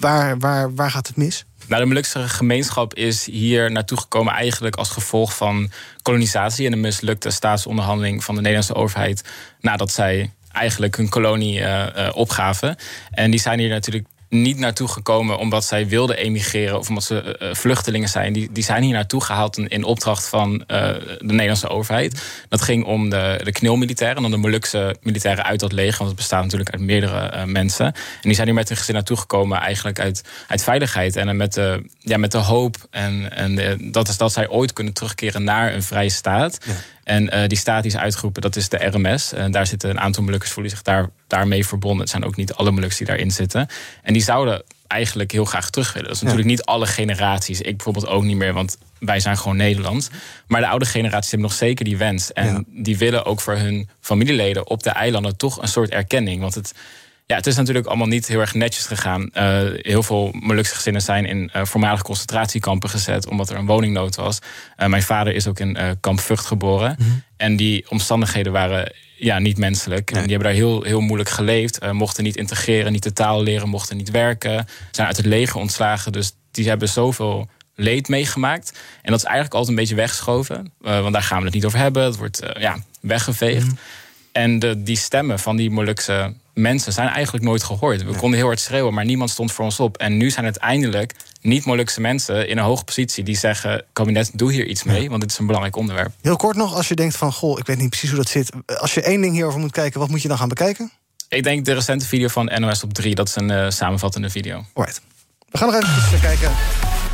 waar, waar, waar gaat het mis? Nou, de Molukse gemeenschap is hier naartoe gekomen eigenlijk als gevolg van kolonisatie en de mislukte staatsonderhandeling van de Nederlandse overheid nadat zij eigenlijk hun kolonie uh, uh, opgaven. En die zijn hier natuurlijk niet naartoe gekomen omdat zij wilden emigreren of omdat ze uh, vluchtelingen zijn. Die, die zijn hier naartoe gehaald in, opdracht van uh, de Nederlandse overheid. Dat ging om de, de knilmilitairen en dan de Molukse militairen uit dat leger. Want het bestaat natuurlijk uit meerdere mensen. En die zijn hier met hun gezin naartoe gekomen eigenlijk uit, uit veiligheid. En met de, ja, met de hoop en, en dat is dat zij ooit kunnen terugkeren naar een vrije staat. En uh, die staat die is uitgeroepen, dat is de RMS. En daar zitten een aantal Molukkers voelen zich daar, daarmee verbonden. Het zijn ook niet alle Molukkers die daarin zitten. En die zouden eigenlijk heel graag terug willen. Dat is natuurlijk niet alle generaties. Ik bijvoorbeeld ook niet meer, want wij zijn gewoon Nederland. Maar de oude generaties hebben nog zeker die wens. En die willen ook voor hun familieleden op de eilanden toch een soort erkenning. Want het, ja, het is natuurlijk allemaal niet heel erg netjes gegaan. Uh, heel veel Molukse gezinnen zijn in uh, voormalige concentratiekampen gezet... omdat er een woningnood was. Uh, mijn vader is ook in kamp Vught geboren. Mm -hmm. En die omstandigheden waren ja, niet menselijk. Nee. En die hebben daar heel, heel moeilijk geleefd. mochten niet integreren, niet de taal leren, mochten niet werken. Zijn uit het leger ontslagen. Dus die hebben zoveel leed meegemaakt. En dat is eigenlijk altijd een beetje weggeschoven. want daar gaan we het niet over hebben. Het wordt ja, weggeveegd. Mm -hmm. En de, die stemmen van die Molukse mensen zijn eigenlijk nooit gehoord. We konden heel hard schreeuwen, maar niemand stond voor ons op. En nu zijn het eindelijk niet-Molukse mensen in een hoge positie die zeggen: kabinet, doe hier iets mee, want dit is een belangrijk onderwerp. Heel kort nog, als je denkt van goh, ik weet niet precies hoe dat zit. Als je één ding hierover moet kijken, wat moet je dan gaan bekijken? Ik denk de recente video van NOS op 3, dat is een uh, samenvattende video. Alright. We gaan nog even kijken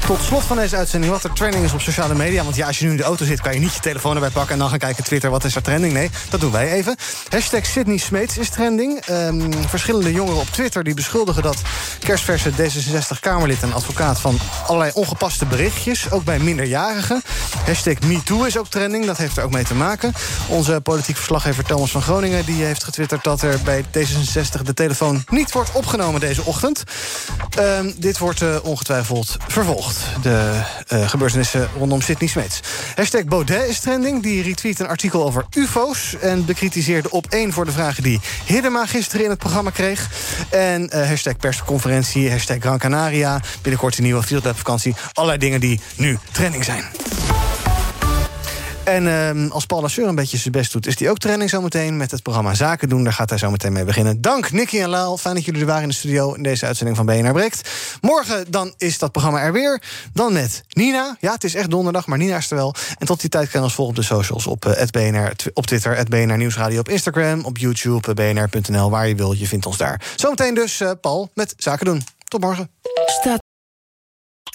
tot slot van deze uitzending wat er trending is op sociale media. Want ja, als je nu in de auto zit, kan je niet je telefoon erbij pakken... en dan gaan kijken Twitter, wat is er trending? Nee, dat doen wij even. Hashtag Sydney Smeets is trending. Um, verschillende jongeren op Twitter die beschuldigen dat... kerstverse D66-Kamerlid en advocaat van allerlei ongepaste berichtjes... ook bij minderjarigen. Hashtag MeToo is ook trending, dat heeft er ook mee te maken. Onze politiek verslaggever Thomas van Groningen... die heeft getwitterd dat er bij D66 de telefoon niet wordt opgenomen deze ochtend. Um, dit wordt uh, ongetwijfeld vervolgd de uh, gebeurtenissen rondom Sydney Smeets. Hashtag Baudet is trending. Die retweet een artikel over ufo's... en bekritiseerde op één voor de vragen die Hiddema gisteren in het programma kreeg. En uh, hashtag persconferentie, hashtag Gran Canaria... binnenkort een nieuwe Field vakantie. Allerlei dingen die nu trending zijn. En um, als Paul Lasseur een beetje zijn best doet... is hij ook training zometeen met het programma Zaken doen. Daar gaat hij zo meteen mee beginnen. Dank Nicky en Laal. Fijn dat jullie er waren in de studio... in deze uitzending van BNR Breekt. Morgen dan is dat programma er weer. Dan met Nina. Ja, het is echt donderdag, maar Nina is er wel. En tot die tijd kan je ons volgen op de socials. Op, uh, BNR, op Twitter, BNR Nieuwsradio. Op Instagram, op YouTube, bnr.nl. Waar je wil, je vindt ons daar. Zometeen dus uh, Paul met Zaken doen. Tot morgen.